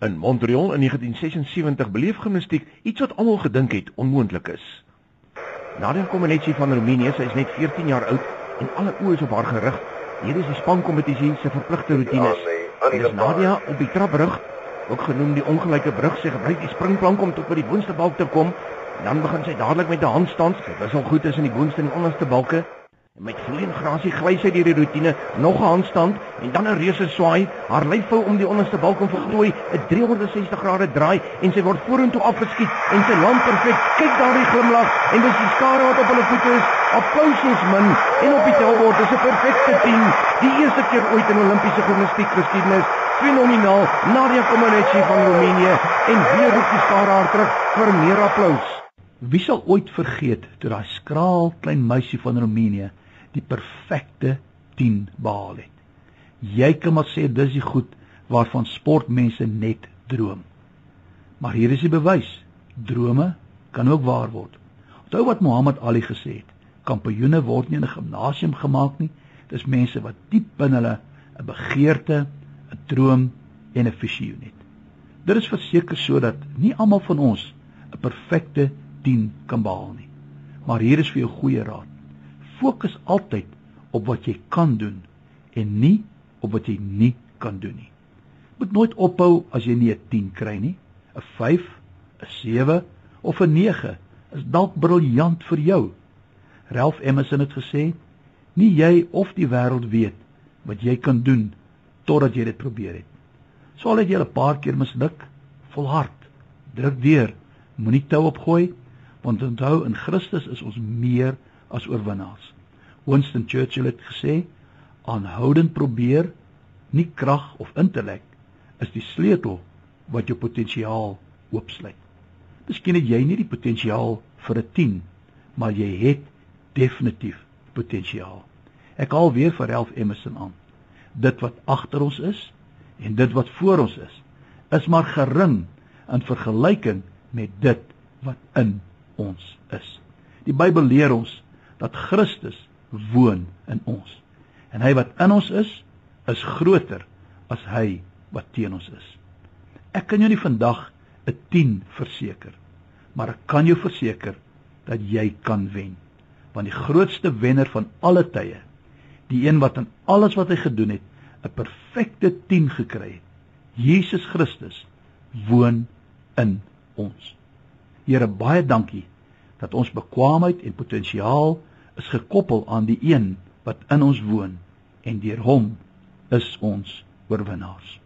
In Montreal in 1976 beleef gimnastiek iets wat almal gedink het onmoontlik is. Nadia Comaneci van Roemenië, sy is net 14 jaar oud en alle oë is op haar gerig. Hier is die spankompetisie se verpligte roetines. Dis Nadia op die trapbrug, ook genoem die ongelyke brug, sy gebruik die springplank om tot by die boonste balk te kom. Dan begin sy dadelik met 'n handstand. Dit is al goed tussen die boonste en die onderste balke. Met vloeiende grasie gly sy deur die rotine, nog 'n handstand en dan 'n reuse swaai. Haar lyf vou om die onderste balk en vergooi 'n 360 grade draai en sy word vorentoe afgeskiet en sy land perfek. Kyk daardie glimlag en dis die skare wat op hulle voete is. Applausies min en op die tellbord is 'n perfekte 10. Die eerste keer ooit in Olimpiese gimnastiek geskiedenis. Fenomenaal. Nadia Comaneci van Roemenië en weer roep die skare haar terug vir meer applous. Wie sal ooit vergeet toe daai skraal klein meisie van Roemenië die perfekte 10 behaal het. Jy kan maar sê dis die goed waarvan sportmense net droom. Maar hier is die bewys. Drome kan ook waar word. Onthou wat Mohammed Ali gesê het. Kampioene word nie in 'n gimnasium gemaak nie. Dis mense wat diep binne hulle 'n begeerte, 'n droom en 'n visioen het. Dit is verseker sodat nie almal van ons 'n perfekte 10 kan behaal nie. Maar hier is vir jou goeie raad fokus altyd op wat jy kan doen en nie op wat jy nie kan doen nie. Moet nooit ophou as jy nie 'n 10 kry nie. 'n 5, 'n 7 of 'n 9 is dalk briljant vir jou. Ralph Emerson het gesê: "Nie jy of die wêreld weet wat jy kan doen totdat jy dit probeer het." Sou al het jy 'n paar keer misluk, volhard, druk deur, moenie tou opgooi, want onthou in Christus is ons meer as oorwinnaars. Winston Churchill het gesê: "Aanhoudend probeer, nie krag of intellek is die sleutel wat jou potensiaal oopsluit." Miskien het jy nie die potensiaal vir 'n 10, maar jy het definitief potensiaal. Ek haal weer vir Ralph Emerson aan. Dit wat agter ons is en dit wat voor ons is, is maar gering in vergelyking met dit wat in ons is. Die Bybel leer ons dat Christus woon in ons. En hy wat in ons is, is groter as hy wat teen ons is. Ek kan jou nie vandag 'n 10 verseker, maar ek kan jou verseker dat jy kan wen. Want die grootste wenner van alle tye, die een wat in alles wat hy gedoen het, 'n perfekte 10 gekry het, Jesus Christus woon in ons. Here baie dankie dat ons bekwaamheid en potensiaal is gekoppel aan die een wat in ons woon en deur hom is ons oorwinnaars.